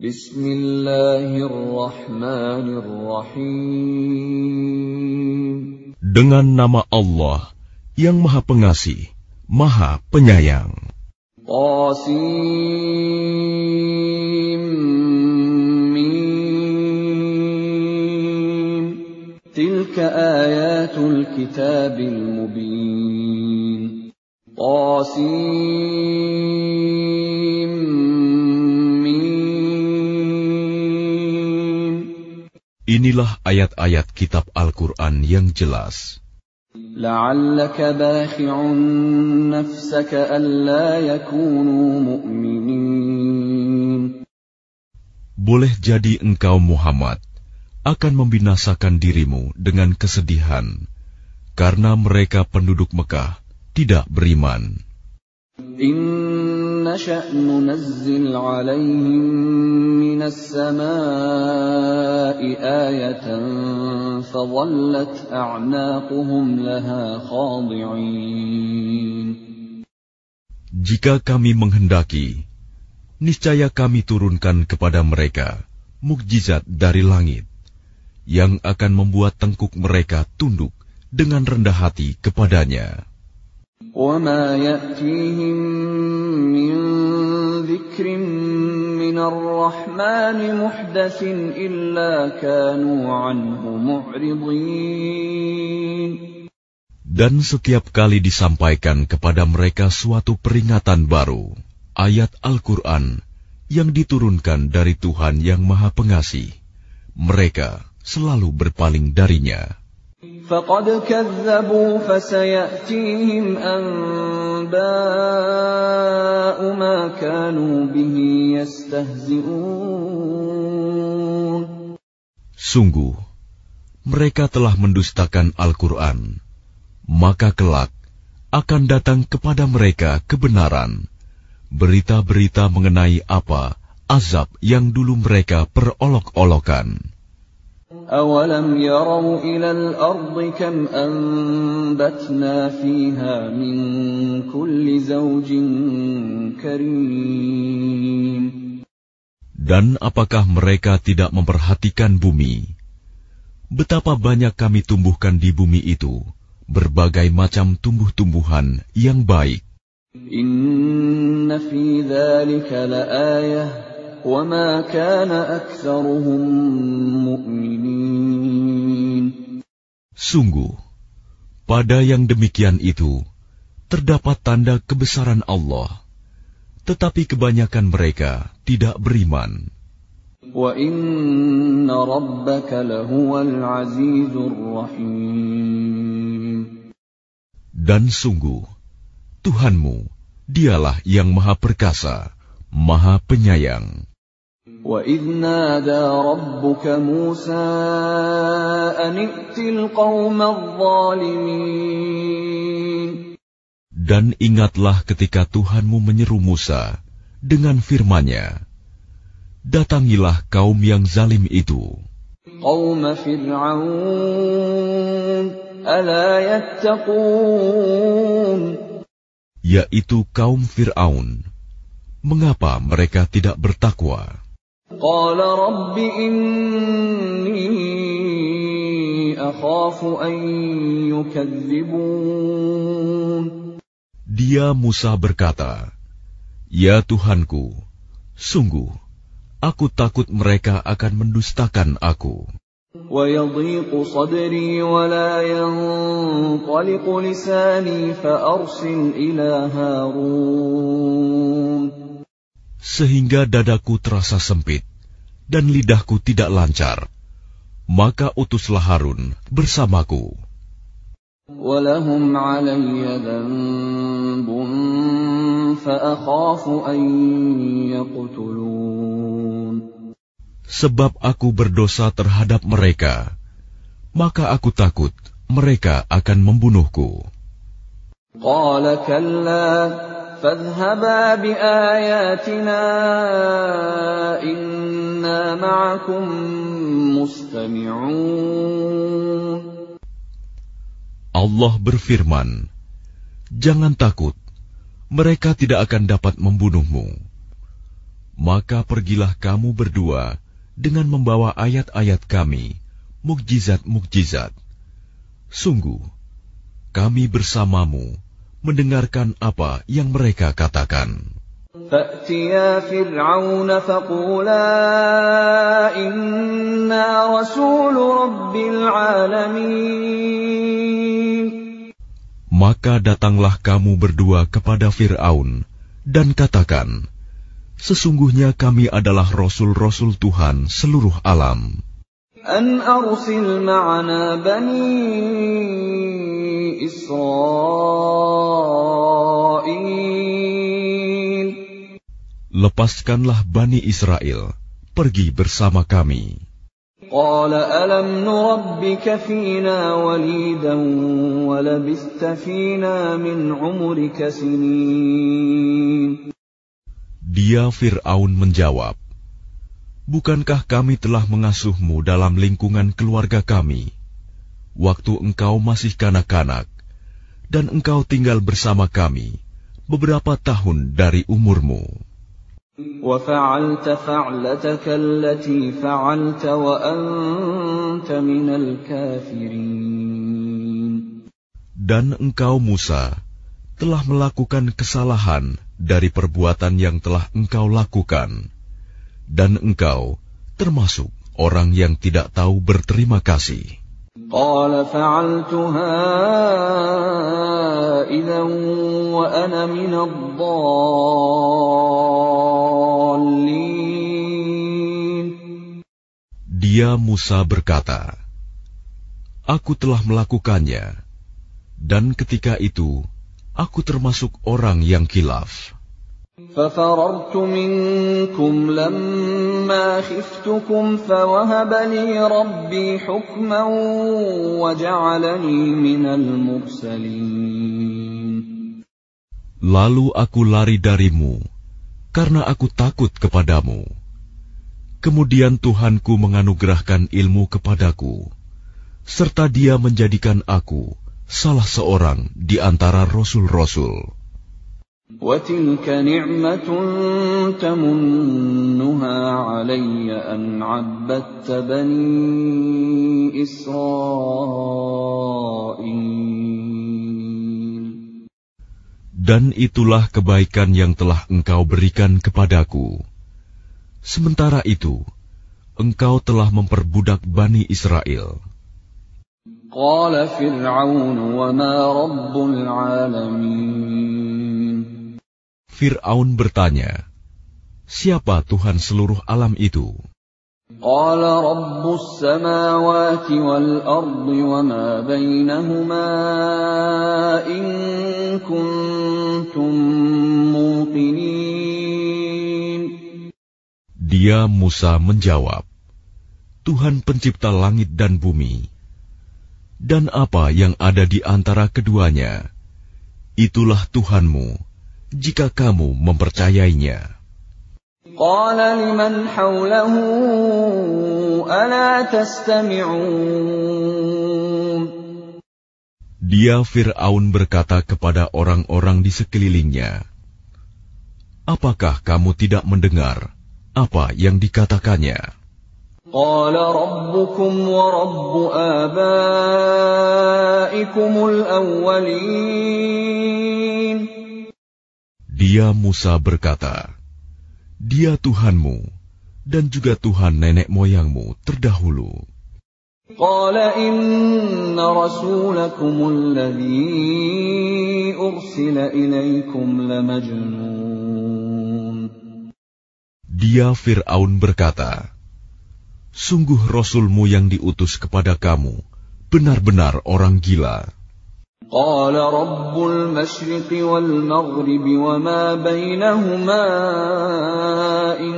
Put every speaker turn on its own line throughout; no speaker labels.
Bismillahirrahmanirrahim.
Dengan nama Allah yang Maha Pengasih, Maha Penyayang.
Qasim Tilka ayatul kitabil mubin Qasim
Inilah ayat-ayat kitab Al-Quran yang jelas. Boleh jadi engkau Muhammad akan membinasakan dirimu dengan kesedihan karena mereka penduduk Mekah tidak beriman.
نشأ ننزل عليهم من السماء آية فظلت أعناقهم لها خاضعين
Jika kami menghendaki, niscaya kami turunkan kepada mereka mukjizat dari langit yang akan membuat tengkuk mereka tunduk dengan rendah hati kepadanya.
وما يأتيهم من ذكر من الرحمن محدث إلا كانوا عنه معرضين
Dan setiap kali disampaikan kepada mereka suatu peringatan baru, ayat Al-Quran yang diturunkan dari Tuhan yang Maha Pengasih, mereka selalu berpaling darinya.
فقد كذبوا فسيأتيهم أنباء ما كانوا به يستهزئون
Sungguh, mereka telah mendustakan Al-Quran, maka kelak akan datang kepada mereka kebenaran, berita-berita mengenai apa azab yang dulu mereka perolok-olokan.
أولم يروا إلى الأرض كم أنبتنا فيها من كل زوج كريم
Dan apakah mereka tidak memperhatikan bumi? Betapa banyak kami tumbuhkan di bumi itu, berbagai macam tumbuh-tumbuhan yang baik.
إن في ذلك لآية وما كان أكثرهم مؤمنين
Sungguh, pada yang demikian itu terdapat tanda kebesaran Allah, tetapi kebanyakan mereka tidak beriman.
وإن ربك لهو العزيز الرحيم
Dan sungguh, Tuhanmu, dialah yang maha perkasa, maha penyayang.
وإذ نادى ربك موسى أن ائت القوم الظالمين
Dan ingatlah ketika Tuhanmu menyeru Musa dengan firman-Nya, Datangilah kaum yang zalim itu,
قوم فرعون ألا يتقون
yaitu kaum Fir'aun. Mengapa mereka tidak bertakwa?
قال رب إني أخاف أن يكذبون
Dia Musa berkata, Ya Tuhanku, sungguh, aku takut mereka akan mendustakan aku.
ويضيق صدري ولا ينطلق لساني فأرسل إلى هارون
Sehingga dadaku terasa sempit, dan lidahku tidak lancar, maka utuslah Harun bersamaku. Sebab aku berdosa terhadap mereka, maka aku takut mereka akan membunuhku.
قال كلا فاذهبا بآياتنا إنا معكم مستمعون
Allah berfirman, Jangan takut, mereka tidak akan dapat membunuhmu. Maka pergilah kamu berdua dengan membawa ayat-ayat kami, mukjizat-mukjizat. Sungguh, kami bersamamu mendengarkan apa yang mereka katakan.
فَأْتِيَا فِرْعَوْنَ فَقُولَا إِنَّا رَسُولُ رَبِّ الْعَالَمِينَ
Maka datanglah kamu berdua kepada Fir'aun dan katakan, Sesungguhnya kami adalah Rasul-Rasul Tuhan seluruh alam.
أَنْ أَرْسِلْ مَعَنَا بَنِي إِسْرَائِيلَ
Lepaskanlah Bani Israel, pergi bersama kami.
قال ألم نربك فينا وليدا ولبثت فينا من عمرك سنين
Dia Fir'aun menjawab, Bukankah kami telah mengasuhmu dalam lingkungan keluarga kami? Waktu engkau masih kanak-kanak, dan engkau tinggal bersama kami beberapa tahun dari umurmu. Dan engkau Musa telah melakukan kesalahan dari perbuatan yang telah engkau lakukan dan engkau termasuk orang yang tidak tahu berterima kasih.
قال فعلتها إذا وأنا من الضالين
Dia Musa berkata, Aku telah melakukannya, dan ketika itu aku termasuk orang yang kilaf.
ففررت منكم لما خفتكم فوهب لي ربي حكما وجعلني من المرسلين
Lalu aku lari darimu, karena aku takut kepadamu. Kemudian Tuhanku menganugerahkan ilmu kepadaku, serta Dia menjadikan aku salah seorang di antara rasul-rasul.
وتلك نعمة تمنها علي أن عبدت بني إسرائيل
Dan itulah kebaikan yang telah engkau berikan kepadaku. Sementara itu, engkau telah memperbudak Bani Israel.
قال فرعون وما رب العالمين
Fir'aun bertanya, Siapa Tuhan seluruh alam itu?
قال رب السماوات والأرض وما بينهما إن كنتم موقنين
Dia Musa menjawab, Tuhan pencipta langit dan bumi, dan apa yang ada di antara keduanya, itulah Tuhanmu, jika kamu mempercayainya. Dia Fir'aun berkata kepada orang-orang di sekelilingnya, Apakah kamu tidak mendengar apa yang dikatakannya?
Qala.
Dia Musa berkata, Dia Tuhanmu dan juga Tuhan nenek moyangmu terdahulu.
قال إن رسولكم الذي أرسل إليكم لمجنون
Dia Fir'aun berkata, Sungguh Rasulmu yang diutus kepada kamu, benar-benar orang gila.
قال رب المشرق والمغرب وما بينهما إن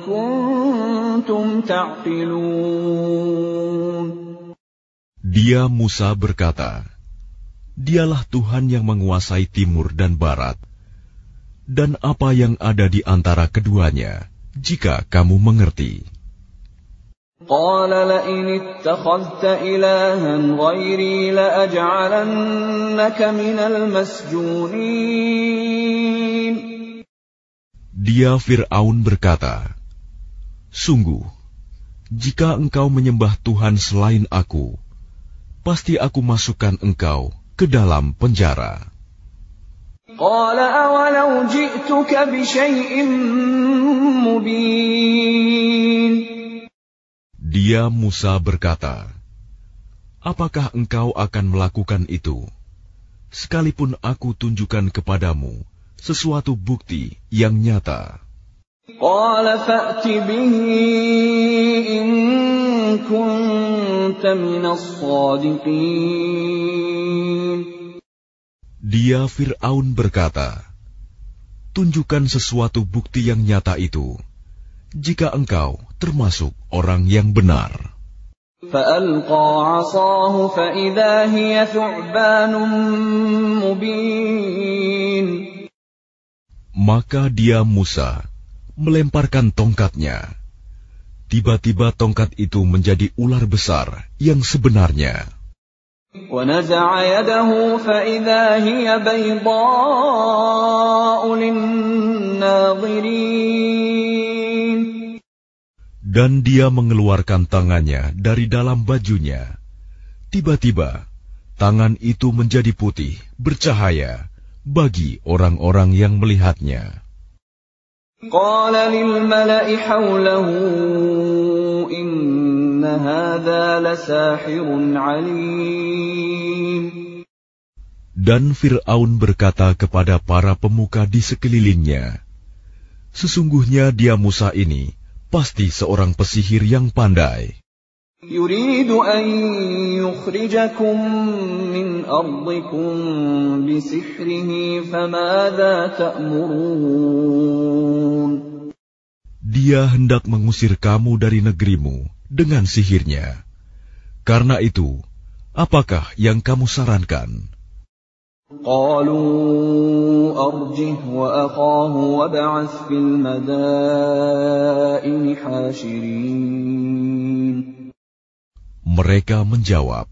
كنتم تعقلون
Dia Musa berkata, Dialah Tuhan yang menguasai timur dan barat, dan apa yang ada di antara keduanya, jika kamu mengerti.
قال لئن اتخذت إلها غيري لأجعلنك من المسجونين
Dia Fir'aun berkata, Sungguh, jika engkau menyembah Tuhan selain aku, pasti aku masukkan engkau ke dalam penjara. Dia Musa berkata, Apakah engkau akan melakukan itu? Sekalipun aku tunjukkan kepadamu sesuatu bukti yang nyata. Dia Fir'aun berkata, Tunjukkan sesuatu bukti yang nyata itu, jika engkau termasuk orang yang benar. Maka dia Musa melemparkan tongkatnya. Tiba-tiba tongkat itu menjadi ular besar yang sebenarnya. Dan dia mengeluarkan tangannya dari dalam bajunya. Tiba-tiba, tangan itu menjadi putih, bercahaya bagi orang-orang yang melihatnya. قال للملأ حوله إن هذا لساحر عليم Dan Fir'aun berkata kepada para pemuka di sekelilingnya, Sesungguhnya dia Musa ini pasti seorang pesihir yang pandai. يريد أن يخرجكم من أرضكم بسحره فماذا تأمرون Dia hendak mengusir kamu dari negerimu dengan sihirnya. Karena itu, apakah yang kamu sarankan? قالوا أرجه وأخاه وابعث في المدائن حاشرين mereka menjawab,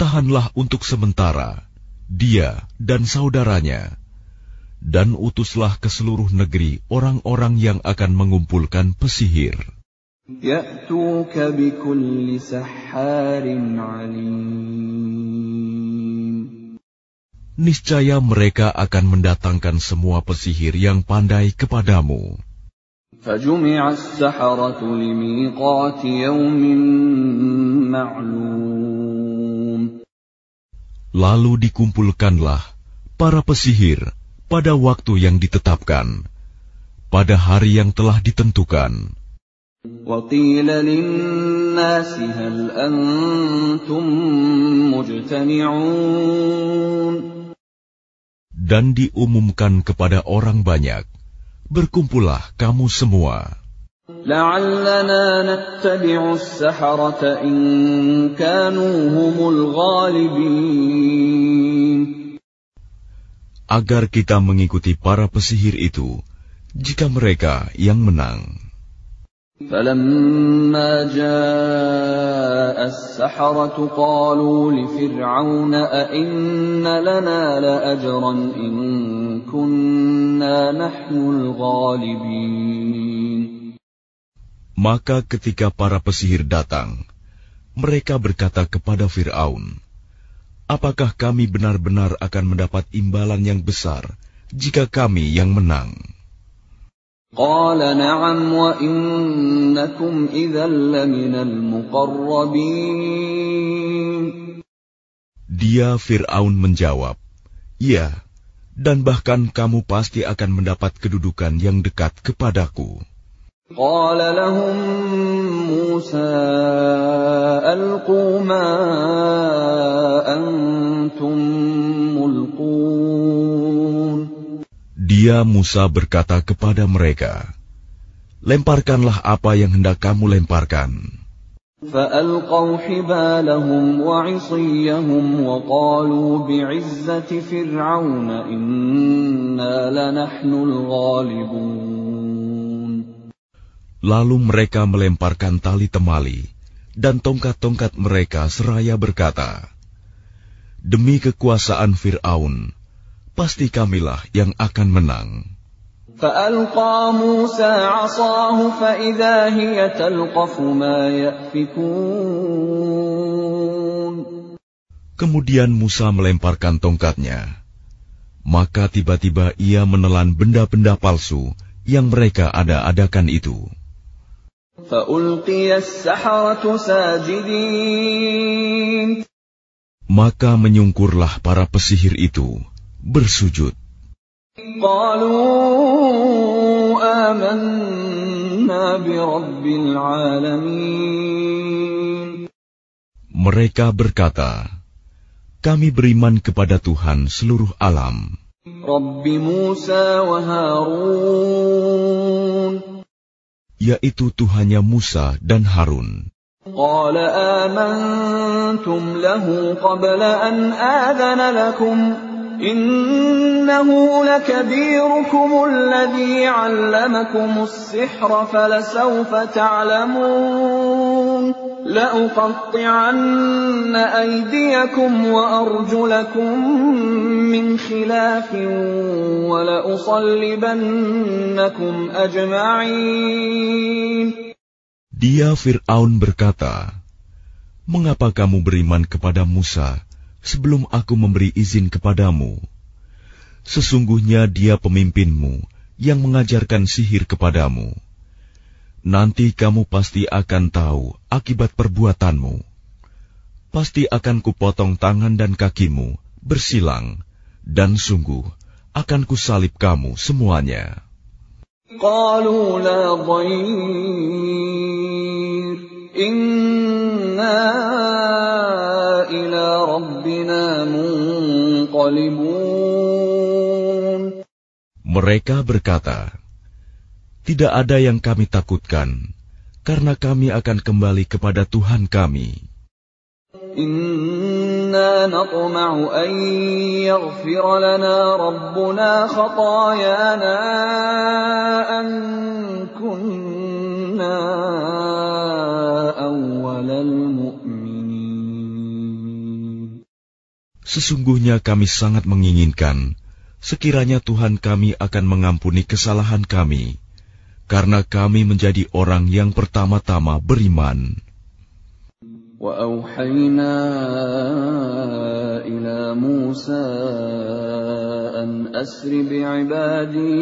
"Tahanlah untuk sementara dia dan saudaranya, dan utuslah ke seluruh negeri orang-orang yang akan mengumpulkan pesihir." Niscaya mereka akan mendatangkan semua pesihir yang pandai kepadamu. فجمع السحرة لميقات يوم معلوم Lalu dikumpulkanlah para pesihir pada waktu yang ditetapkan, pada hari yang telah ditentukan. وقيل للناس هل أنتم مجتمعون Dan diumumkan kepada orang banyak, berkumpullah kamu semua. Agar kita mengikuti para pesihir itu, jika mereka yang menang. فلما جاء السحرة قالوا لفرعون أئن لنا لأجرا إن كنا نحن الغالبين Maka ketika para pesihir datang, mereka berkata kepada Fir'aun, Apakah kami benar-benar akan mendapat imbalan yang besar jika kami yang menang? قال نعم wa إذا لمن المقربين. Dia Fir'aun menjawab, Ya, dan bahkan kamu pasti akan mendapat kedudukan yang dekat kepadaku. Qala lahum Musa alqu ma dia Musa berkata kepada mereka, Lemparkanlah apa yang hendak kamu lemparkan. Lalu mereka melemparkan tali temali dan tongkat-tongkat mereka seraya berkata, Demi kekuasaan Fir'aun, pasti kamilah yang akan menang.
فألقى موسى عصاه فإذا هي تلقف ما يأفكون
Kemudian Musa melemparkan tongkatnya. Maka tiba-tiba ia menelan benda-benda palsu yang mereka ada-adakan itu.
فألقي السحرة ساجدين
Maka menyungkurlah para pesihir itu, bersujud.
قالوا آمنا برب العالمين
Mereka berkata, Kami beriman kepada Tuhan seluruh alam,
رب موسى وهارون
yaitu Tuhannya Musa dan Harun.
قال آمنتم له قبل أن آذن لكم إنه لكبيركم الذي علمكم السحر فلسوف تعلمون لأقطعن أيديكم وأرجلكم من خلاف ولأصلبنكم أجمعين.
Dia Fir'aun berkata, Mengapa kamu beriman kepada Musa sebelum aku memberi izin kepadamu? Sesungguhnya dia pemimpinmu yang mengajarkan sihir kepadamu. Nanti kamu pasti akan tahu akibat perbuatanmu. Pasti akan kupotong tangan dan kakimu, bersilang, dan sungguh akan kusalib kamu semuanya.
قالوا لا ضير إنا
Mereka berkata, "Tidak ada yang kami takutkan, karena kami akan kembali kepada Tuhan kami."
Inna
Sesungguhnya kami sangat menginginkan sekiranya Tuhan kami akan mengampuni kesalahan kami, karena kami menjadi orang yang pertama-tama beriman.
وأوحينا إلى موسى أن أسر بعبادي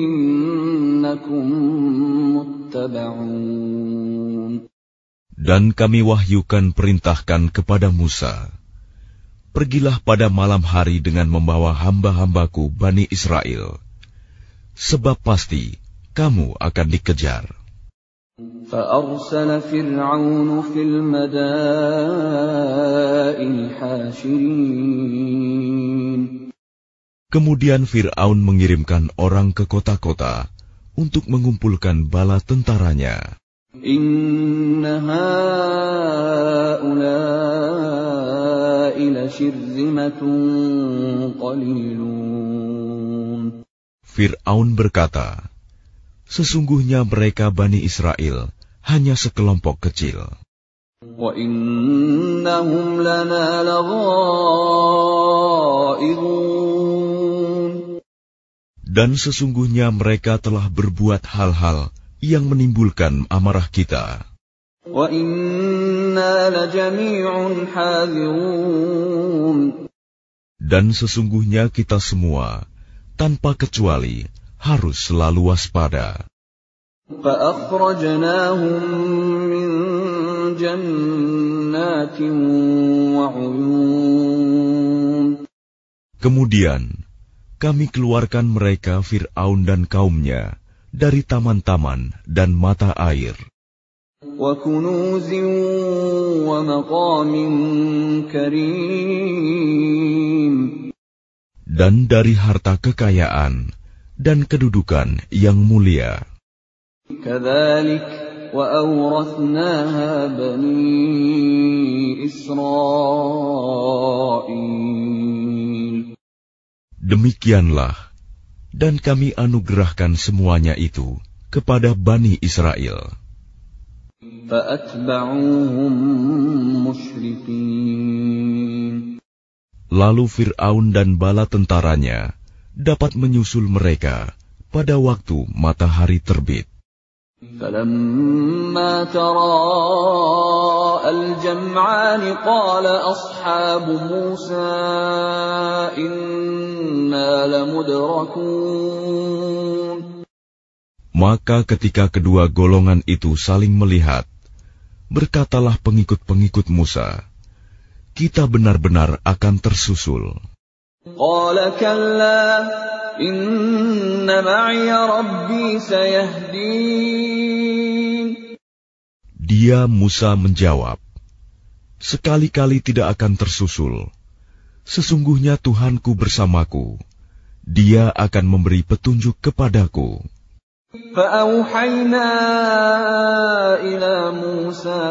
إنكم متبعون
Dan kami wahyukan perintahkan kepada Musa, Pergilah pada malam hari dengan membawa hamba-hambaku Bani Israel, sebab pasti kamu akan dikejar.
فأرسل فرعون في المدائن حاشرين
Kemudian Fir'aun mengirimkan orang ke kota-kota untuk mengumpulkan bala tentaranya.
إن هؤلاء لشرذمة قليلون
Fir'aun berkata, Sesungguhnya mereka Bani Israel hanya sekelompok kecil. Dan sesungguhnya mereka telah berbuat hal-hal yang menimbulkan amarah kita. Dan sesungguhnya kita semua, tanpa kecuali, harus selalu waspada. Kemudian, kami keluarkan mereka Fir'aun dan kaumnya dari taman-taman dan mata air
وكنوز ومقام كريم
dan dari harta kekayaan dan kedudukan yang mulia.
كذلك وأورثناها بني إسرائيل
Demikianlah, dan kami anugerahkan semuanya itu kepada Bani Israel.
فأتبعوهم مشرقين
Lalu Fir'aun dan bala tentaranya dapat menyusul mereka pada waktu matahari terbit.
فلما تراءى الجمعان قال أصحاب موسى إنا لمدركون
Maka ketika kedua golongan itu saling melihat, berkatalah pengikut-pengikut Musa, kita benar-benar akan tersusul. Dia Musa menjawab, Sekali-kali tidak akan tersusul. Sesungguhnya Tuhanku bersamaku. Dia akan memberi petunjuk kepadaku.
فأوحينا إلى موسى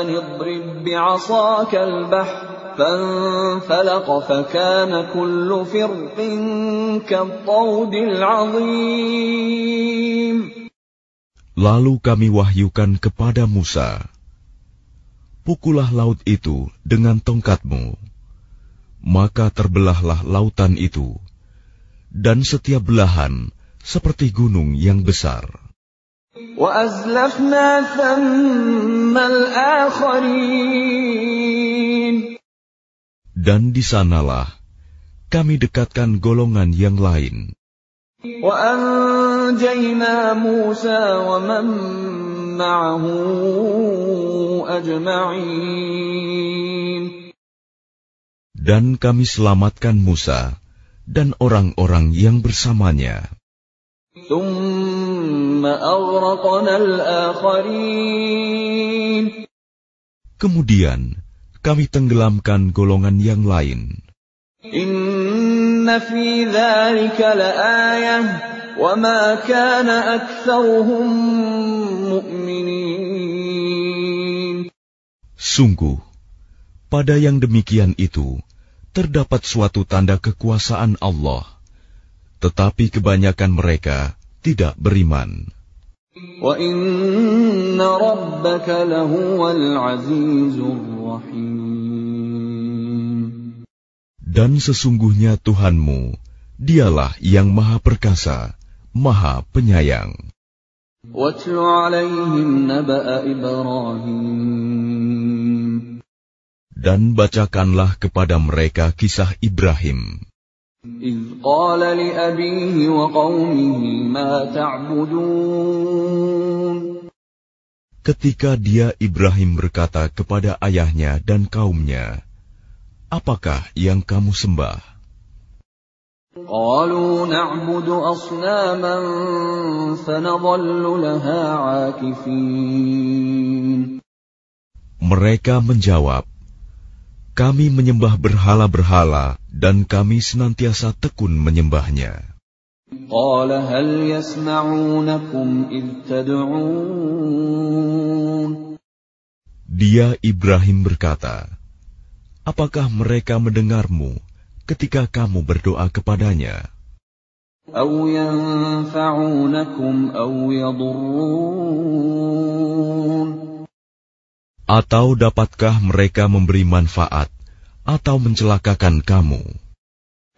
أن اضرب بعصاك البحر فانفلق فكان كل فرق كالطود العظيم
Lalu kami wahyukan kepada Musa, Pukullah laut itu dengan tongkatmu, maka terbelahlah lautan itu, dan setiap belahan seperti gunung yang besar. Dan di sanalah kami dekatkan golongan yang lain. Dan kami selamatkan Musa dan orang-orang yang bersamanya. Kemudian kami tenggelamkan golongan yang lain. Sungguh, pada yang demikian itu terdapat suatu tanda kekuasaan Allah, tetapi kebanyakan mereka tidak beriman. Dan sesungguhnya Tuhanmu, dialah yang maha perkasa, maha penyayang. Dan bacakanlah kepada mereka kisah Ibrahim.
إذ قال لأبيه وقومه ما تعبدون
Ketika dia Ibrahim berkata kepada ayahnya dan kaumnya, Apakah yang kamu sembah?
قالوا نعبد أصناما فنظل لها عاكفين
Mereka menjawab, Kami menyembah berhala-berhala dan kami senantiasa tekun menyembahnya.
قال هل يسمعونكم إذ تدعون
Dia Ibrahim berkata, Apakah mereka mendengarmu ketika kamu berdoa kepadanya?
أو ينفعونكم أو يضرون
Atau dapatkah mereka memberi manfaat atau mencelakakan kamu?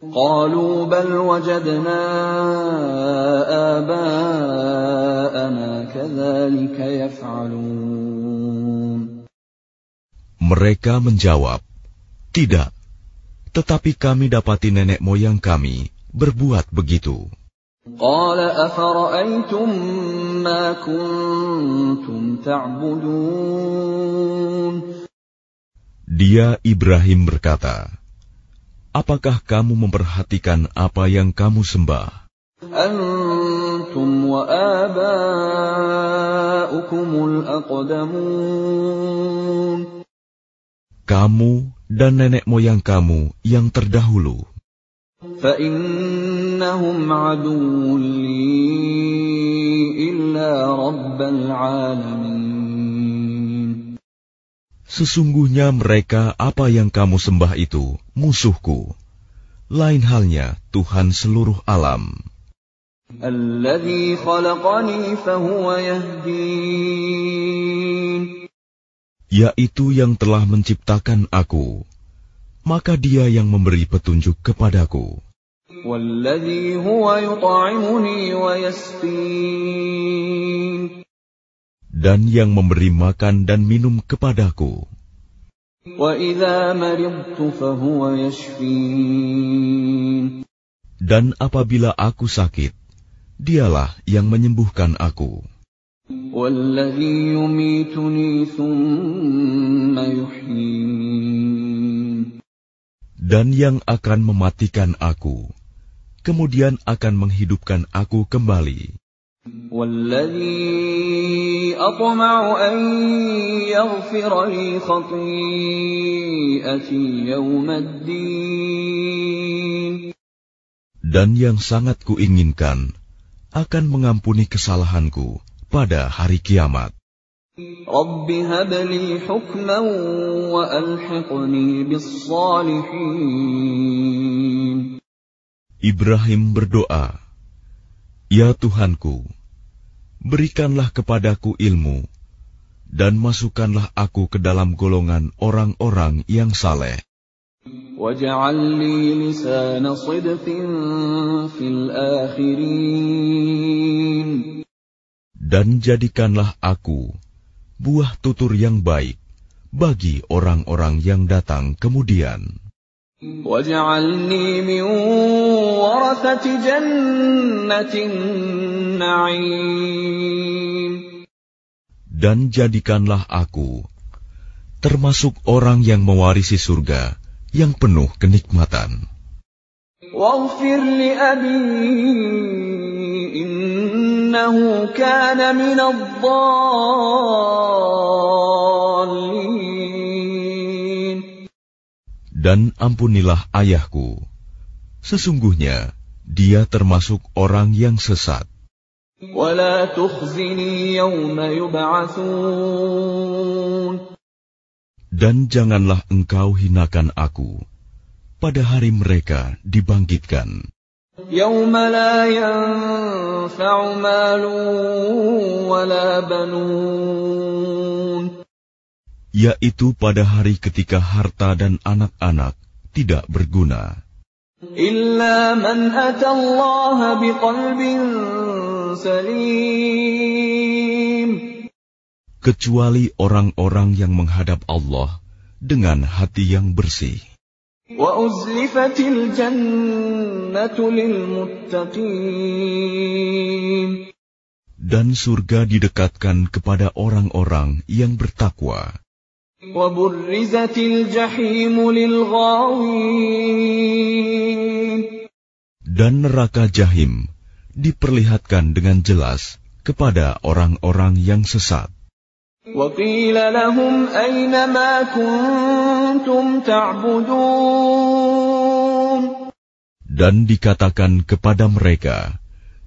قالوا بل وجدنا آباءنا كذلك يفعلون
Mereka menjawab, Tidak, tetapi kami dapati nenek moyang kami berbuat begitu.
قال أفرأيتم ما كنتم تعبدون
Dia Ibrahim berkata, Apakah kamu memperhatikan apa yang kamu sembah?
أنتم وآباؤكم الأقدمون
Kamu dan nenek moyang kamu yang terdahulu.
إنهم عدو لي إلا رب العالمين
Sesungguhnya mereka apa yang kamu sembah itu musuhku. Lain halnya Tuhan seluruh alam. Yaitu yang telah menciptakan aku, maka dia yang memberi petunjuk kepadaku. Dan yang memberi makan dan minum kepadaku. Dan apabila aku sakit, dialah yang menyembuhkan aku. Dan yang akan mematikan aku, kemudian akan menghidupkan aku kembali. Dan yang sangat kuinginkan akan mengampuni kesalahanku pada hari kiamat. Ibrahim berdoa, "Ya Tuhanku, berikanlah kepadaku ilmu dan masukkanlah aku ke dalam golongan orang-orang yang saleh." Dan jadikanlah aku buah tutur yang baik bagi orang-orang yang datang kemudian.
واجعلني من ورثة جنة النعيم
Dan jadikanlah aku termasuk orang yang mewarisi surga yang penuh kenikmatan.
واغفر لأبي إنه كان من الضالين
Dan ampunilah ayahku. Sesungguhnya dia termasuk orang yang sesat.
ولا تخزني يوم يبعثون
Dan janganlah engkau hinakan aku pada hari mereka dibangkitkan,
يوم لا ينفع مال ولا بنون
yaitu pada hari ketika harta dan anak-anak tidak berguna. Kecuali orang-orang yang menghadap Allah dengan hati yang bersih. Dan surga didekatkan kepada orang-orang yang bertakwa. Dan neraka jahim diperlihatkan dengan jelas kepada orang-orang yang sesat. Dan dikatakan kepada mereka,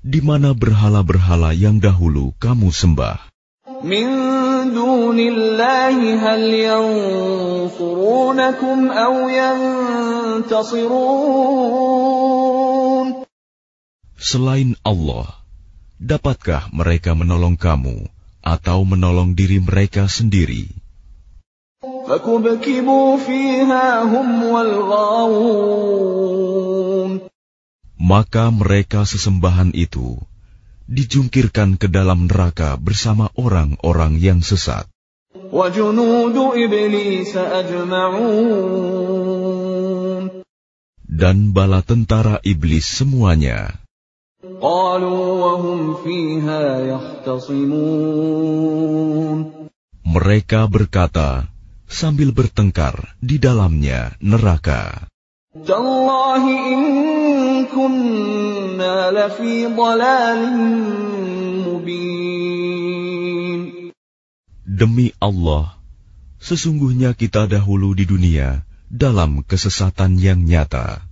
di mana berhala-berhala yang dahulu kamu sembah.
Min دون الله هل ينصرونكم أو ينتصرون
Selain Allah, dapatkah mereka menolong kamu atau menolong diri mereka sendiri?
فكبكبوا فيها هم والغاوون
Maka mereka sesembahan itu dijungkirkan ke dalam neraka bersama orang-orang yang sesat. Dan bala tentara iblis semuanya. Mereka berkata sambil bertengkar di dalamnya neraka. Demi Allah, sesungguhnya kita dahulu di dunia dalam kesesatan yang nyata.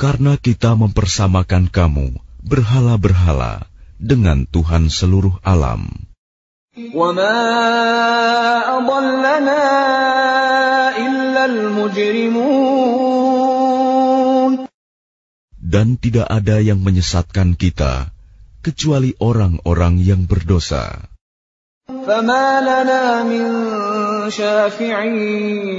Karena kita mempersamakan kamu berhala-berhala dengan Tuhan seluruh alam.
وما أضلنا إلا المجرمون
Dan tidak ada yang menyesatkan kita kecuali orang-orang yang berdosa.
فما لنا من شافعين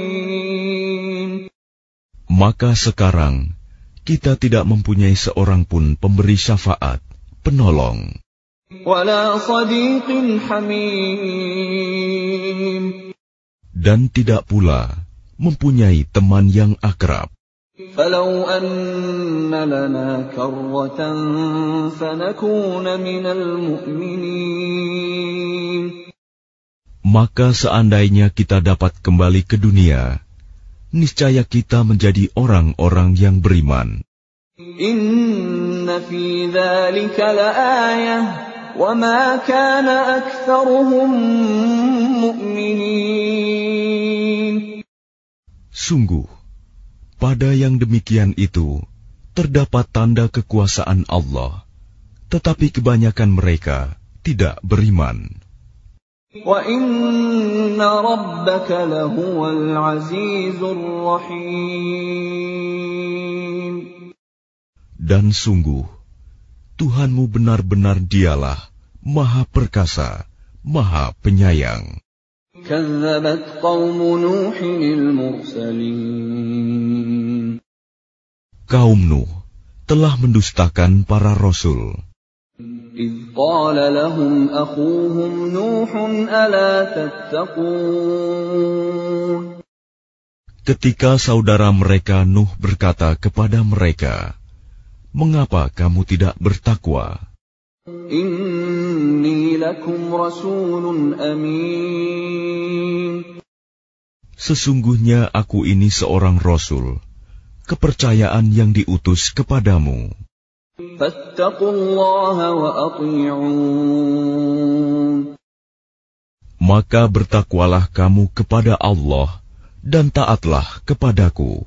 Maka sekarang kita tidak mempunyai seorang pun pemberi syafaat, penolong,
ولا صديق حميم
dan tidak pula mempunyai teman yang akrab.
فلو أن لنا كرة فنكون من المؤمنين
Maka seandainya kita dapat kembali ke dunia, niscaya kita menjadi orang-orang yang beriman.
إن في ذلك لآية وما كان أكثرهم مؤمنين
Sungguh, pada yang demikian itu terdapat tanda kekuasaan Allah, tetapi kebanyakan mereka tidak beriman.
وإن ربك لهو العزيز الرحيم
Dan sungguh, Tuhanmu benar-benar dialah Maha Perkasa, Maha Penyayang.
كذبت قوم نوح المرسلين
Kaum Nuh telah mendustakan para rasul.
إذ قال لهم أخوهم نوح ألا تتقون
Ketika saudara mereka Nuh berkata kepada mereka, mengapa kamu tidak bertakwa?
Inni lakum rasulun amin.
Sesungguhnya aku ini seorang rasul, kepercayaan yang diutus kepadamu. Maka bertakwalah kamu kepada Allah dan taatlah kepadaku.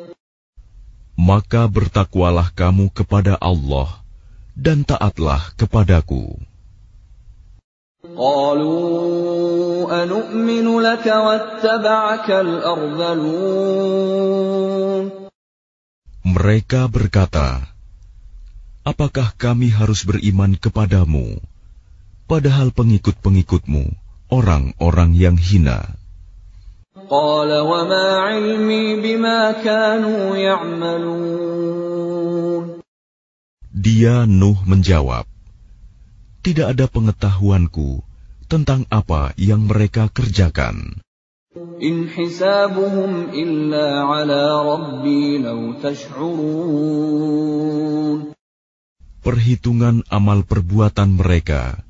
Maka bertakwalah kamu kepada Allah dan taatlah kepadaku.
قالوا أنؤمن لك واتبعك الأرذلون
Mereka berkata, Apakah kami harus beriman kepadamu, padahal pengikut-pengikutmu orang-orang yang hina? Dia Nuh menjawab, Tidak ada pengetahuanku tentang apa yang mereka kerjakan.
In hisabuhum illa ala rabbi law tash'urun.
Perhitungan amal perbuatan mereka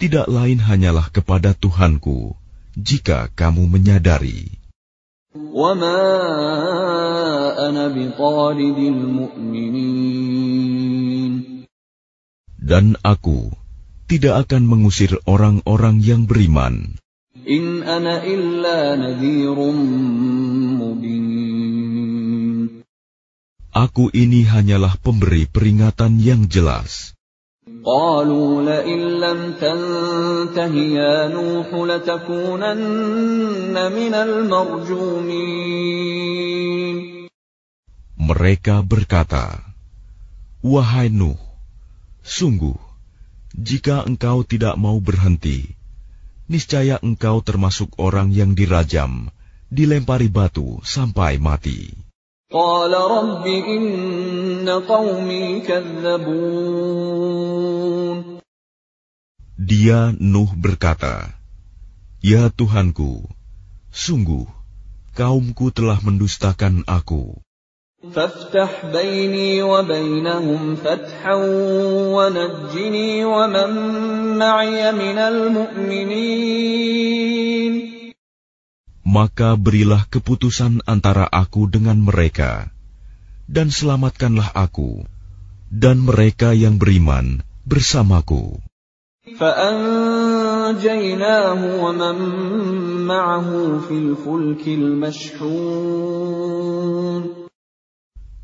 tidak lain hanyalah kepada Tuhanku jika kamu menyadari. Dan aku tidak akan mengusir orang-orang yang beriman. Aku ini hanyalah pemberi peringatan yang jelas.
قالوا لئن لم تنته يا نوح لتكونن من المرجومين
Mereka berkata, Wahai Nuh, sungguh, jika engkau tidak mau berhenti, niscaya engkau termasuk orang yang dirajam, dilempari batu sampai mati.
قال رب إن قومي كذبون
Dia Nuh berkata, Ya Tuhanku, sungguh, kaumku telah mendustakan aku.
فافتح بيني وبينهم فتحا ونجني ومن معي من المؤمنين
maka berilah keputusan antara aku dengan mereka, dan selamatkanlah aku dan mereka yang beriman bersamaku.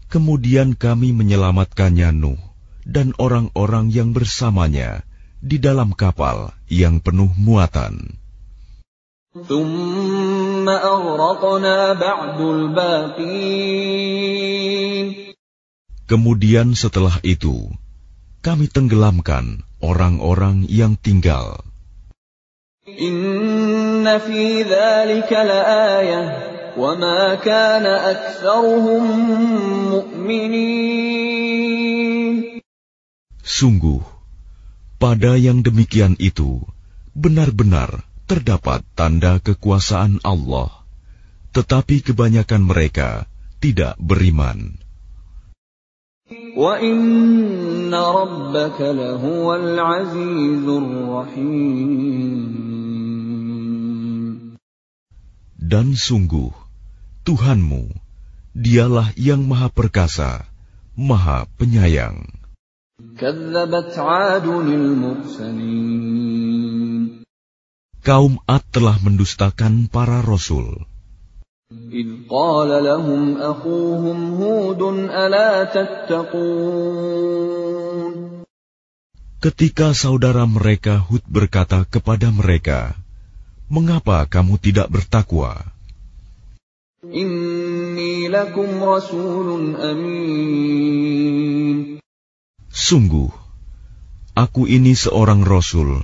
Kemudian kami menyelamatkannya Nuh dan orang-orang yang bersamanya di dalam kapal yang penuh muatan. Kemudian setelah itu, kami tenggelamkan orang-orang yang tinggal.
Inna fi dhalika laayah wa ma kana aktsaruhum mu'minin.
Sungguh, pada yang demikian itu benar-benar terdapat tanda kekuasaan Allah, tetapi kebanyakan mereka tidak beriman. Dan sungguh, Tuhanmu, dialah yang maha perkasa, maha penyayang Kaum Ad telah mendustakan para rasul.
إذ قال لهم أخوهم هود ألا تتقون
Ketika saudara mereka Hud berkata kepada mereka, Mengapa kamu tidak bertakwa?
Inni lakum rasulun amin.
Sungguh, aku ini seorang rasul,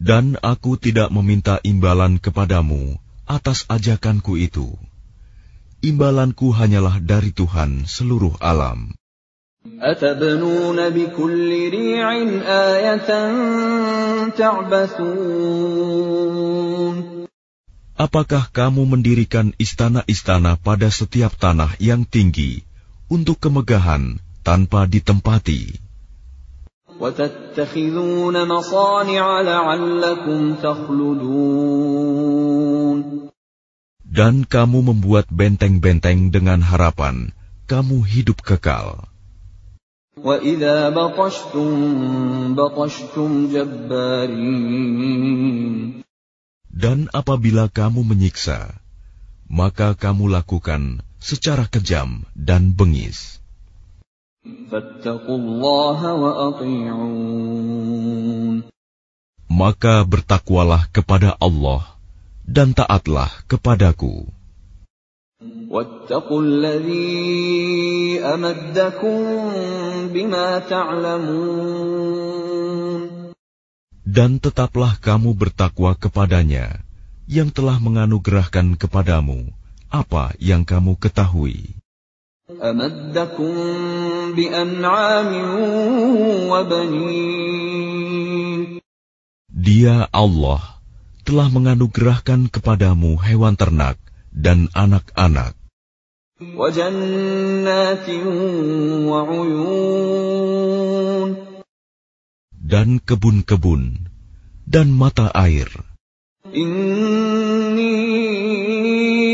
Dan aku tidak meminta imbalan kepadamu atas ajakanku itu imbalanku hanyalah dari Tuhan seluruh alam. Apakah kamu mendirikan istana-istana pada setiap tanah yang tinggi untuk kemegahan tanpa ditempati? Dan kamu membuat benteng-benteng dengan harapan kamu hidup kekal. Dan apabila kamu menyiksa, maka kamu lakukan secara kejam dan bengis. Maka bertakwalah kepada Allah dan taatlah kepadaku. Dan tetaplah kamu bertakwa kepadanya yang telah menganugerahkan kepadamu apa yang kamu ketahui. Dia Allah telah menganugerahkan kepadamu hewan ternak dan anak-anak. Dan kebun-kebun dan mata air.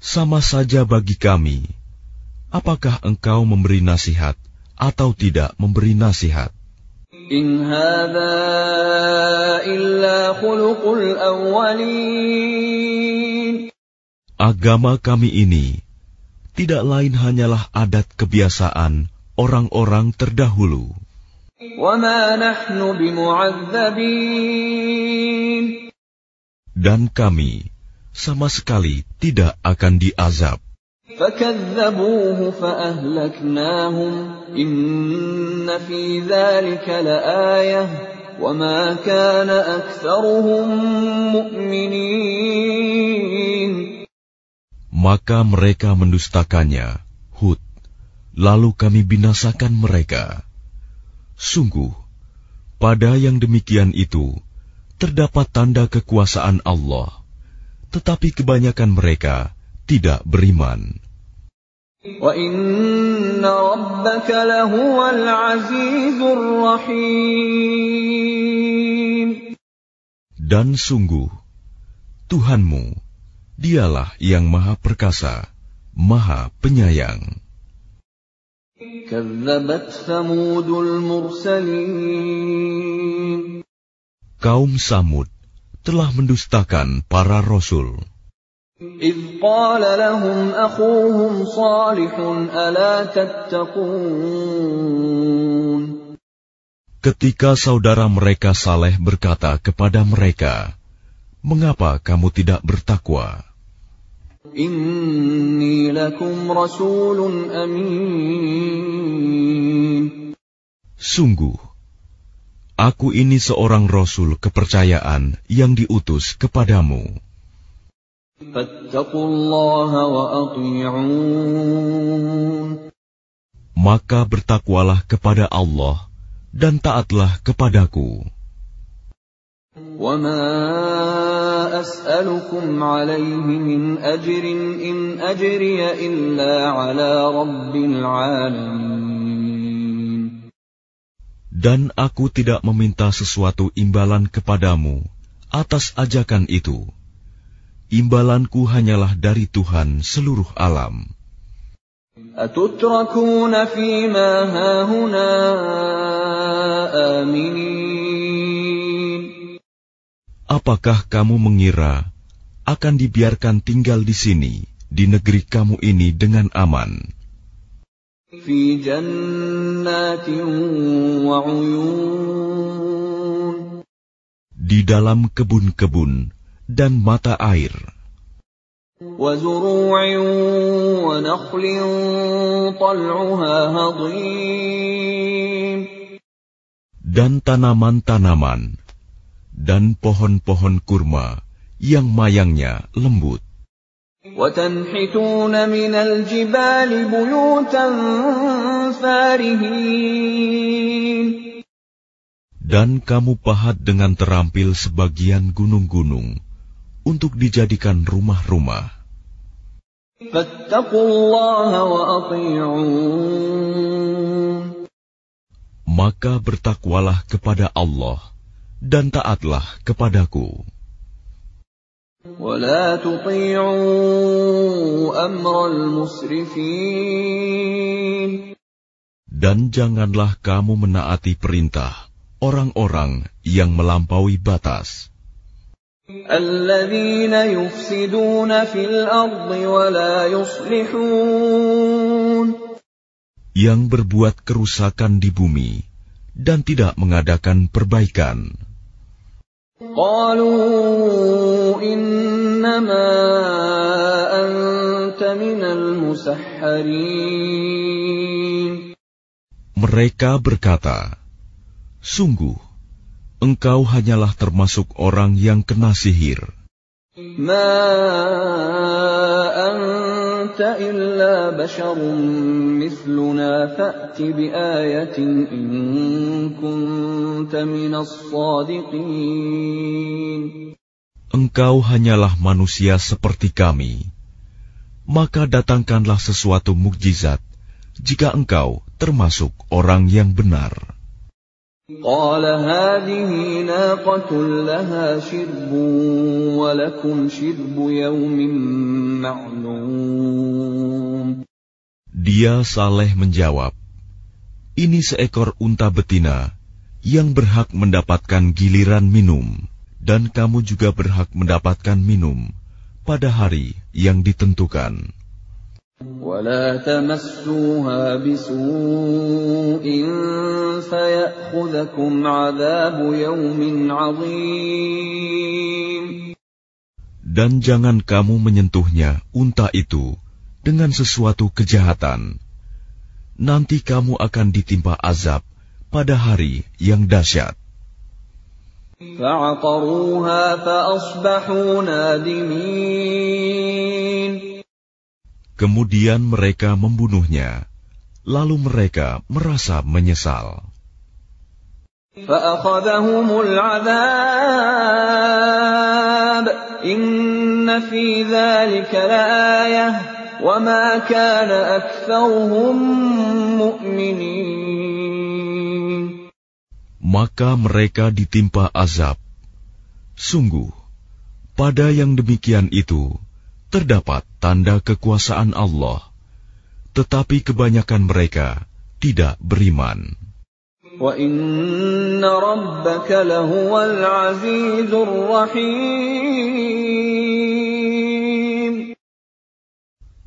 Sama saja bagi kami, apakah engkau memberi nasihat atau tidak memberi nasihat? In illa khuluqul awwalin. Agama kami ini tidak lain hanyalah adat kebiasaan orang-orang terdahulu. Dan kami sama sekali tidak akan diazab.
فكذبوه فأهلكناهم إن في ذلك لآية وما كان أكثرهم مؤمنين
Maka mereka mendustakannya, Hud, lalu kami binasakan mereka. Sungguh, pada yang demikian itu, terdapat tanda kekuasaan Allah, tetapi kebanyakan mereka tidak beriman. Dan sungguh, Tuhanmu, dialah yang maha perkasa, maha penyayang. Kaum Samud telah mendustakan para rasul.
إذ قال لهم أخوهم صالح ألا تتقون
Ketika saudara mereka Saleh berkata kepada mereka, Mengapa kamu tidak bertakwa?
Inni lakum rasulun amin.
Sungguh, aku ini seorang rasul kepercayaan yang diutus kepadamu. Maka bertakwalah kepada Allah dan taatlah kepadaku. Dan aku tidak meminta sesuatu imbalan kepadamu atas ajakan itu imbalanku hanyalah dari Tuhan seluruh alam. Apakah kamu mengira akan dibiarkan tinggal di sini, di negeri kamu ini dengan aman? Di dalam kebun-kebun dan mata air. Dan tanaman-tanaman dan pohon-pohon kurma yang mayangnya lembut. Dan kamu pahat dengan terampil sebagian gunung-gunung untuk dijadikan rumah-rumah. Maka bertakwalah kepada Allah dan taatlah kepadaku. Dan janganlah kamu menaati perintah orang-orang yang melampaui batas. Yang berbuat kerusakan di bumi dan tidak mengadakan perbaikan. Mereka berkata, Sungguh, engkau hanyalah termasuk orang yang kena sihir. Engkau hanyalah manusia seperti kami. Maka datangkanlah sesuatu mukjizat jika engkau termasuk orang yang benar.
قال هذه ناقة لها شرب ولكم شرب يوم معلوم
Dia Saleh menjawab, Ini seekor unta betina yang berhak mendapatkan giliran minum, dan kamu juga berhak mendapatkan minum pada hari yang ditentukan.
ولا تمسوها بسوء فيأخذكم عذاب يوم عظيم
Dan jangan kamu menyentuhnya, unta itu, dengan sesuatu kejahatan. Nanti kamu akan ditimpa azab pada hari yang dahsyat. Kemudian mereka membunuhnya, lalu mereka merasa menyesal. Maka mereka ditimpa azab. Sungguh, pada yang demikian itu, terdapat tanda kekuasaan Allah, tetapi kebanyakan mereka tidak beriman.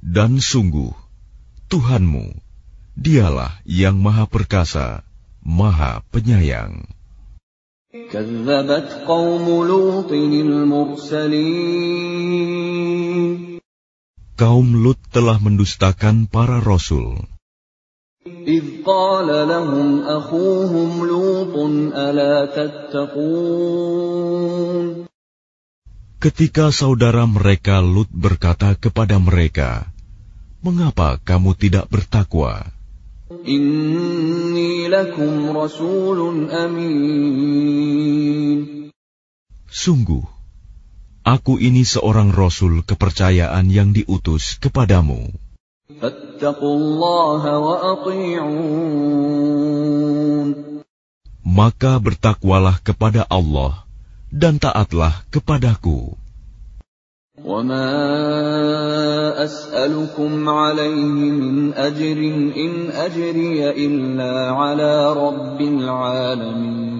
Dan sungguh, Tuhanmu, dialah yang maha perkasa, maha penyayang.
كذبت قوم لوط المرسلين
Kaum Lut telah mendustakan para rasul.
إذ قال لهم أخوهم لوط ألا تتقون
Ketika saudara mereka Lut berkata kepada mereka, "Mengapa kamu tidak bertakwa?"
Inni lakum rasulun amin.
Sungguh, aku ini seorang rasul kepercayaan yang diutus kepadamu. Maka bertakwalah kepada Allah dan taatlah kepadaku.
وما أسألكم عليه من أجر إن أجري إلا على رب العالمين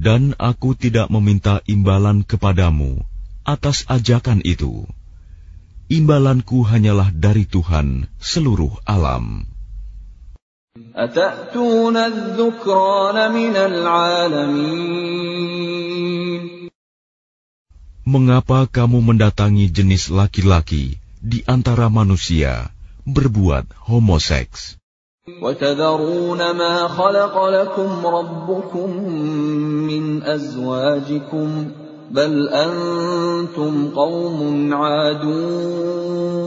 Dan aku tidak meminta imbalan kepadamu atas ajakan itu imbalanku hanyalah dari Tuhan seluruh alam. Mengapa kamu mendatangi jenis laki-laki di antara manusia berbuat homoseks?
وتذرون ما خلق لكم ربكم من أزواجكم بل أنتم قوم عادون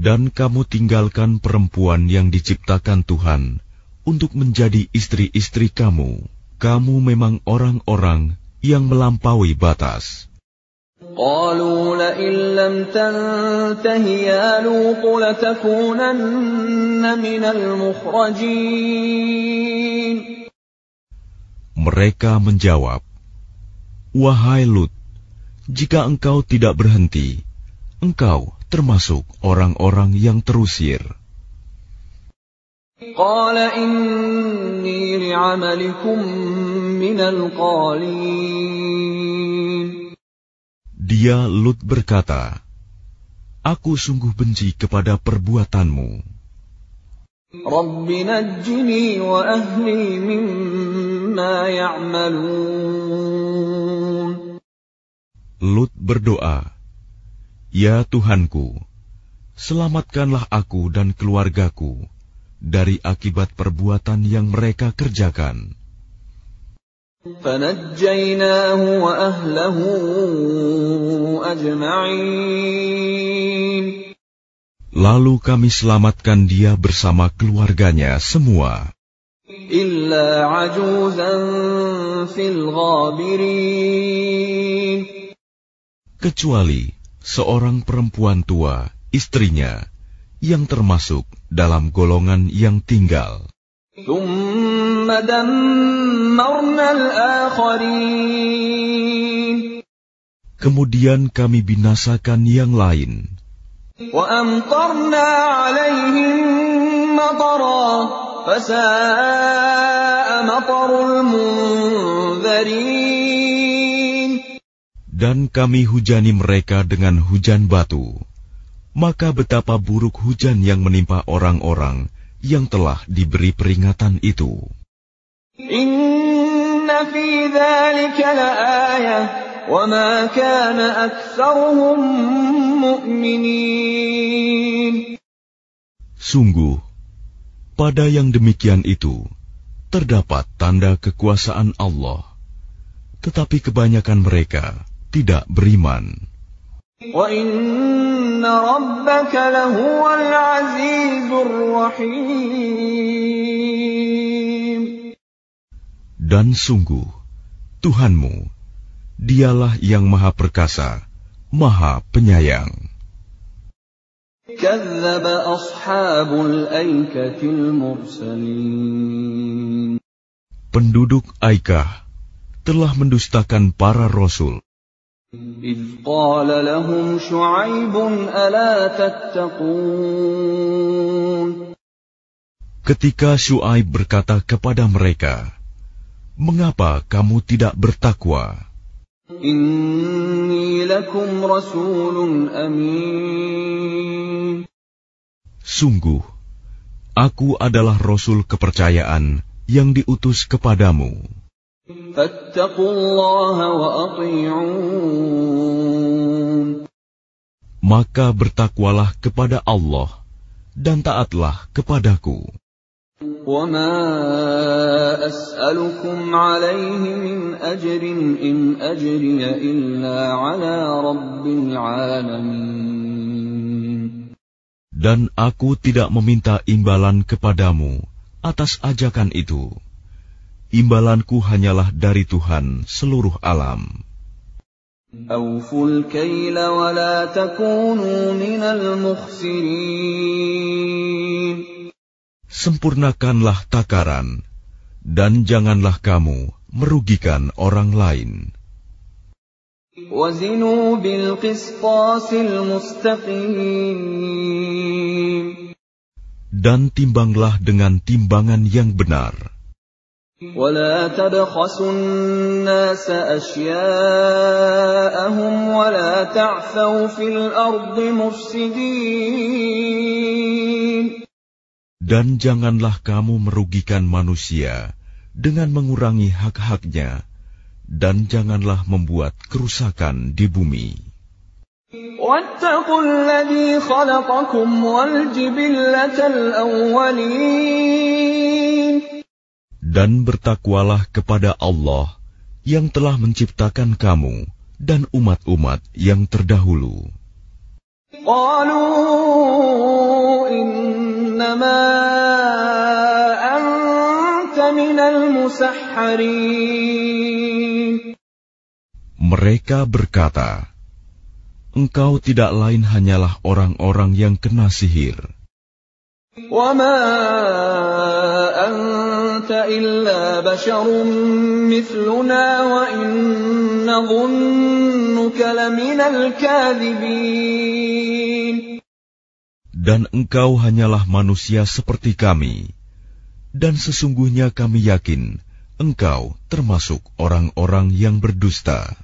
Dan kamu tinggalkan perempuan yang diciptakan Tuhan untuk menjadi istri-istri kamu. Kamu memang orang-orang yang melampaui batas.
قالوا لئن لم تنته يا لوط لتكونن من المخرجين
Mereka menjawab, Wahai Lut, jika engkau tidak berhenti, engkau termasuk orang-orang yang terusir. Dia Lut berkata, Aku sungguh benci kepada perbuatanmu.
Rabbi najjini wa ahli mimma ya'malun.
Lut berdoa, Ya Tuhanku, selamatkanlah aku dan keluargaku dari akibat perbuatan yang mereka kerjakan. Lalu kami selamatkan dia bersama keluarganya semua. Kecuali seorang perempuan tua, istrinya, yang termasuk dalam golongan yang tinggal. Kemudian kami binasakan yang lain. dan kami hujani mereka dengan hujan batu maka betapa buruk hujan yang menimpa orang-orang yang telah diberi peringatan itu.
Inna fi dhalika laayah, wa.
Sungguh, pada yang demikian itu, terdapat tanda kekuasaan Allah. Tetapi kebanyakan mereka tidak beriman. Dan sungguh, Tuhanmu, dialah yang maha perkasa, maha penyayang. Penduduk Aikah telah mendustakan para rasul.
إِذْ قَالَ لَهُمْ شُعَيْبٌ أَلَا تَتَّقُونَ
ketika Syuaib berkata kepada mereka, "Mengapa kamu tidak bertakwa?
إِنِّي لَكُمْ رَسُولٌ أَمِينٌ
Sungguh, aku adalah rasul kepercayaan yang diutus kepadamu.
فَاتَّقُوا اللَّهَ وَأَطِيعُونِ
Maka bertakwalah kepada Allah dan taatlah kepadaku."
وَمَا أَسْأَلُكُمْ عَلَيْهِ مِنْ أَجْرٍ إِنْ أَجْرِيَ إِلَّا عَلَى رَبِّ الْعَالَمِينَ
Dan aku tidak meminta imbalan kepadamu atas ajakan itu. imbalanku hanyalah dari Tuhan seluruh alam. Sempurnakanlah takaran, dan janganlah kamu merugikan orang lain. Dan timbanglah dengan timbangan yang benar.
ولا تبخسوا الناس أشياءهم ولا تعثوا في الأرض مفسدين
Dan janganlah kamu merugikan manusia dengan mengurangi hak-haknya, dan janganlah membuat kerusakan di bumi.
واتقوا الذي خلقكم والجبلة الأولين
dan bertakwalah kepada Allah yang telah menciptakan kamu dan umat-umat yang terdahulu. Mereka berkata, Engkau tidak lain hanyalah orang-orang yang kena sihir.
وما أنت إلا بشر مثلنا وإن نظنك لمن الكاذبين
Dan engkau hanyalah manusia seperti kami. Dan sesungguhnya kami yakin engkau termasuk orang-orang yang berdusta.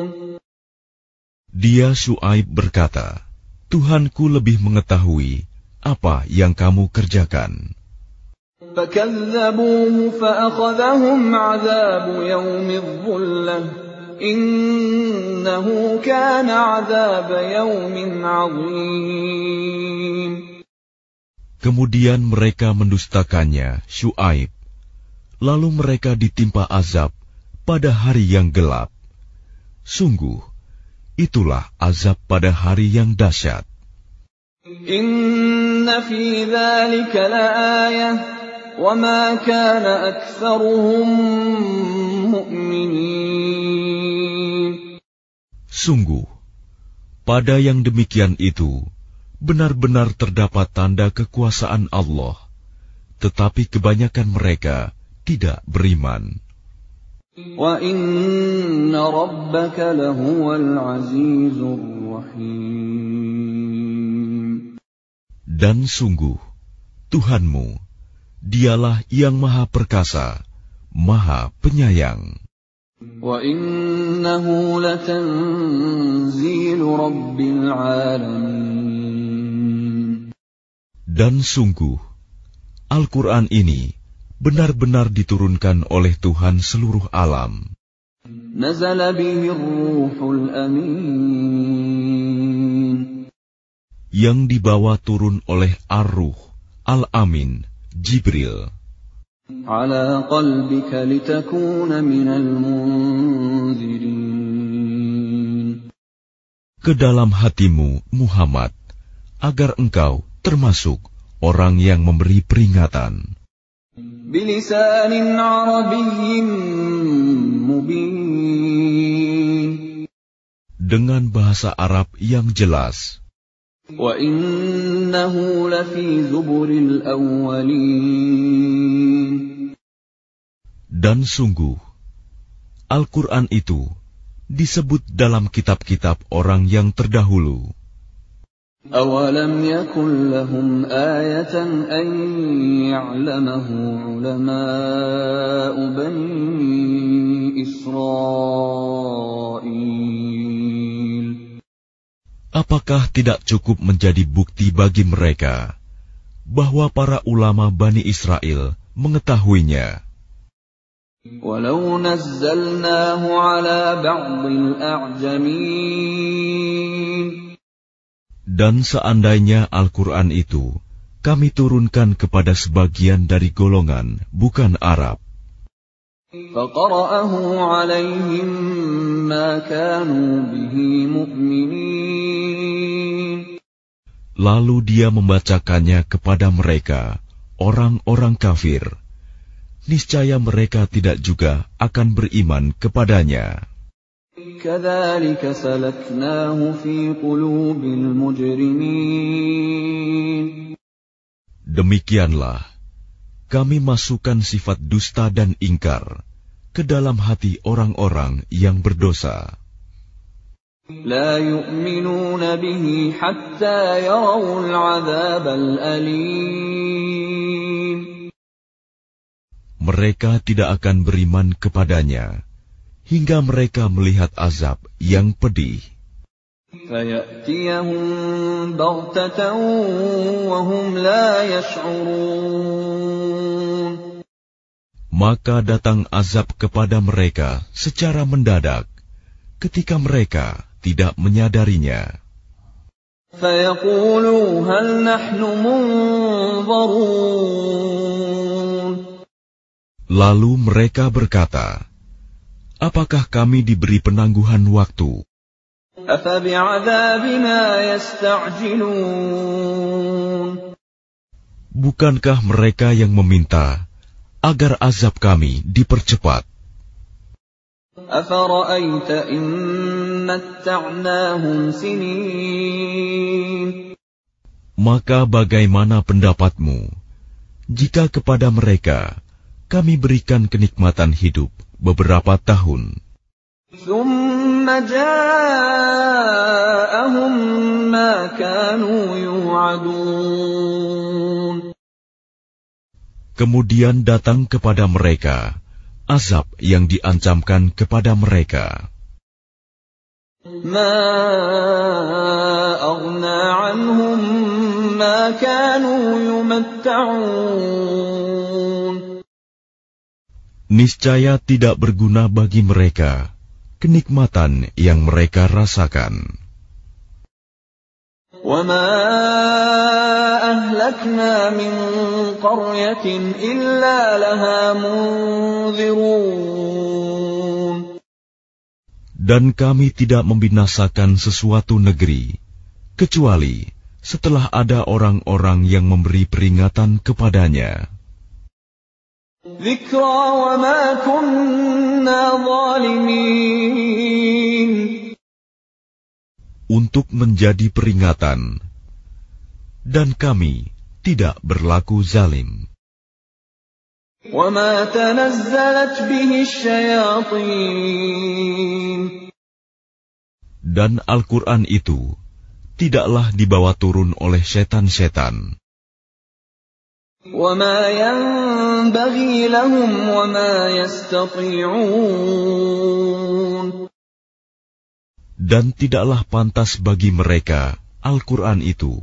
Dia Syuaib berkata, Tuhanku lebih mengetahui apa yang kamu kerjakan.
فكذبوه فأخذهم عذاب يوم الظلة إنه كان عذاب يوم عظيم
Kemudian mereka mendustakannya, Syuaib. Lalu mereka ditimpa azab pada hari yang gelap. Sungguh, itulah azab pada hari yang dahsyat.
Inna fi wa ma kana aktsaruhum mu'minin.
Sungguh pada yang demikian itu benar-benar terdapat tanda kekuasaan Allah tetapi kebanyakan mereka tidak beriman. Dan sungguh, Tuhanmu, dialah yang maha perkasa, maha penyayang. Dan sungguh, Al-Quran ini benar-benar diturunkan oleh Tuhan seluruh alam
نزل به الروح الأمين
Yang dibawa turun oleh Ar-Ruh, Al-Amin, Jibril,
على قلبك لتكون من المنذرين
ke dalam hatimu, Muhammad, agar engkau termasuk orang yang memberi peringatan.
بلسان عربي مبين
dengan bahasa Arab yang jelas,
وإنه لفي زبر الأولين
dan sungguh Al-Quran itu disebut dalam kitab-kitab orang yang terdahulu.
أولم يكن لهم آية أن يعلمه علماء بني إسرائيل
Apakah tidak cukup menjadi bukti bagi mereka bahwa para ulama Bani Israel mengetahuinya?
ولو نزلناه على بعض الأعجمين
dan seandainya Al-Quran itu kami turunkan kepada sebagian dari golongan bukan Arab. Lalu dia membacakannya kepada mereka, orang-orang kafir. Niscaya mereka tidak juga akan beriman kepadanya.
كذلك سلكناه في قلوب المجرمين
Demikianlah, kami masukkan sifat dusta dan ingkar ke dalam hati orang-orang yang berdosa.
لا يؤمنون به حتى يروا العذاب الأليم
Mereka tidak akan beriman kepadanya hingga mereka melihat azab yang pedih. Maka datang azab kepada mereka secara mendadak ketika mereka tidak menyadarinya. Lalu mereka berkata, apakah kami diberi penangguhan waktu? Bukankah mereka yang meminta agar azab kami dipercepat? Maka bagaimana pendapatmu jika kepada mereka kami berikan kenikmatan hidup? beberapa tahun,
ثم جاءهم ما كانوا يوعدون
kemudian datang kepada mereka azab yang diancamkan kepada mereka?
ما أغنى عنهم ما كانوا يمتعون
Niscaya tidak berguna bagi mereka kenikmatan yang mereka rasakan.
وما أهلكنا من قرية إلا لها منذرون
Dan kami tidak membinasakan sesuatu negeri, kecuali setelah ada orang-orang yang memberi peringatan kepadanya. Untuk menjadi peringatan, dan kami tidak berlaku zalim. Dan Al-Quran itu tidaklah dibawa turun oleh setan-setan.
وما ينبغي لهم وما يستطيعون
Dan tidaklah pantas bagi mereka Al-Quran itu,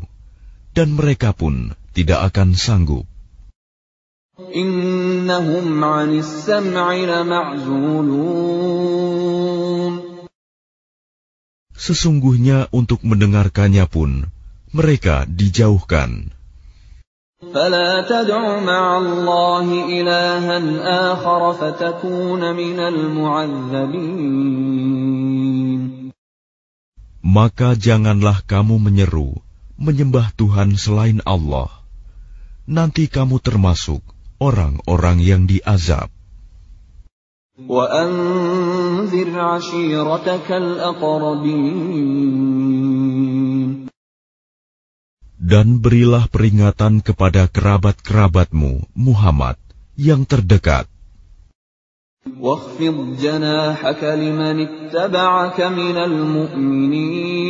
dan mereka pun tidak akan sanggup.
إنهم عن السمع لمعزولون
Sesungguhnya untuk mendengarkannya pun mereka dijauhkan.
فلا تدع مع الله إلها آخر فتكون من المعذبين
Maka janganlah kamu menyeru, menyembah Tuhan selain Allah. Nanti kamu termasuk orang-orang yang diazab.
وأنذر عشيرتك الأقربين
Dan berilah peringatan kepada kerabat-kerabatmu, Muhammad, yang terdekat.
واخفض جناحك لمن اتبعك من المؤمنين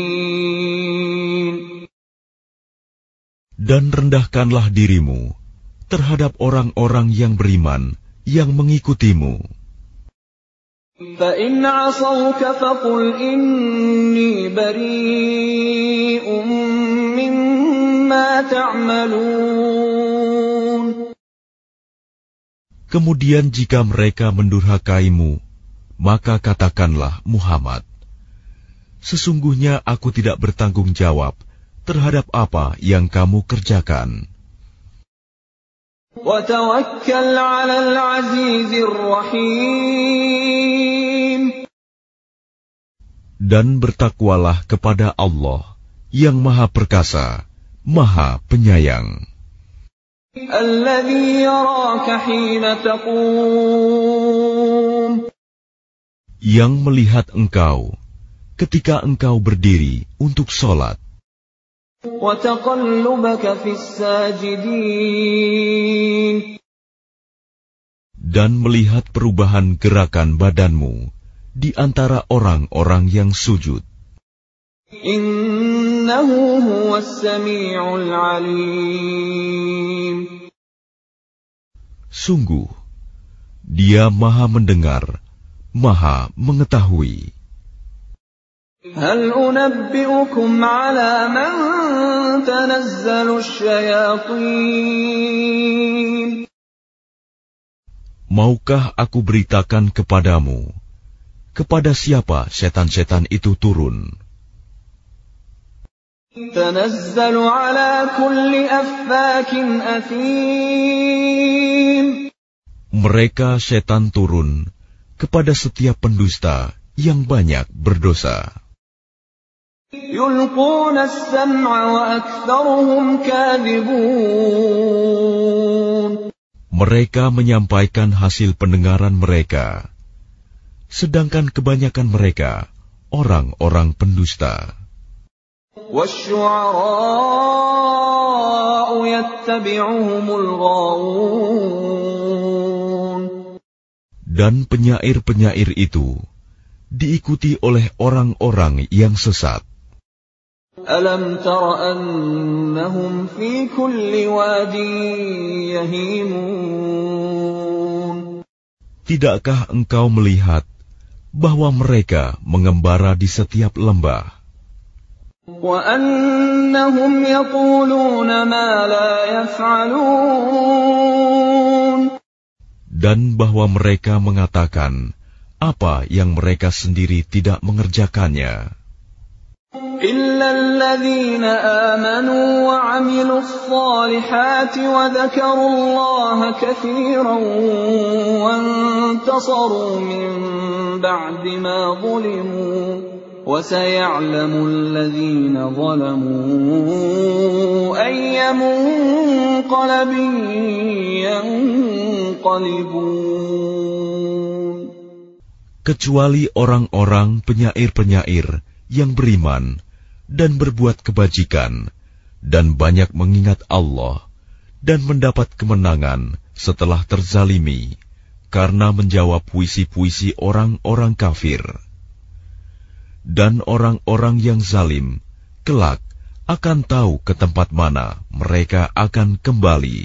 Dan rendahkanlah dirimu terhadap orang-orang yang beriman yang mengikutimu.
فإن عصوك فقل إني بريء مما تعملون
Kemudian jika mereka mendurhakaimu, maka katakanlah Muhammad, Sesungguhnya aku tidak bertanggung jawab terhadap apa yang kamu kerjakan. Dan bertakwalah kepada Allah yang Maha Perkasa, Maha Penyayang. Yang melihat engkau ketika engkau berdiri untuk sholat. Dan melihat perubahan gerakan badanmu di antara orang-orang yang sujud.
Innahu huwas sami'ul alim.
Sungguh, dia maha mendengar, maha mengetahui.
Hal unabbi'ukum ala man tanazzalu.
Maukah aku beritakan kepadamu, kepada siapa setan-setan itu turun?
تنزل على كل أفاك أثيم
Mereka setan turun kepada setiap pendusta yang banyak berdosa.
يلقون السمع وأكثرهم كاذبون
Mereka menyampaikan hasil pendengaran mereka, sedangkan kebanyakan mereka orang-orang pendusta.
والشعراء يتبعهم الغاوون
Dan penyair-penyair itu diikuti oleh orang-orang yang sesat.
ألم تر أنهم في كل واد يهيمون
Tidakkah engkau melihat bahwa mereka mengembara di setiap lembah, dan bahwa mereka mengatakan apa yang mereka sendiri tidak mengerjakannya,
إلا الذين آمنوا وعملوا الصالحات وذكروا الله كثيرا وانتصروا من بعد ما ظلموا وسيعلم الذين ظلموا أي منقلب ينقلبون
kecuali orang-orang penyair-penyair yang beriman dan berbuat kebajikan dan banyak mengingat Allah dan mendapat kemenangan setelah terzalimi karena menjawab puisi-puisi orang-orang kafir. Dan orang-orang yang zalim kelak akan tahu ke tempat mana mereka akan kembali.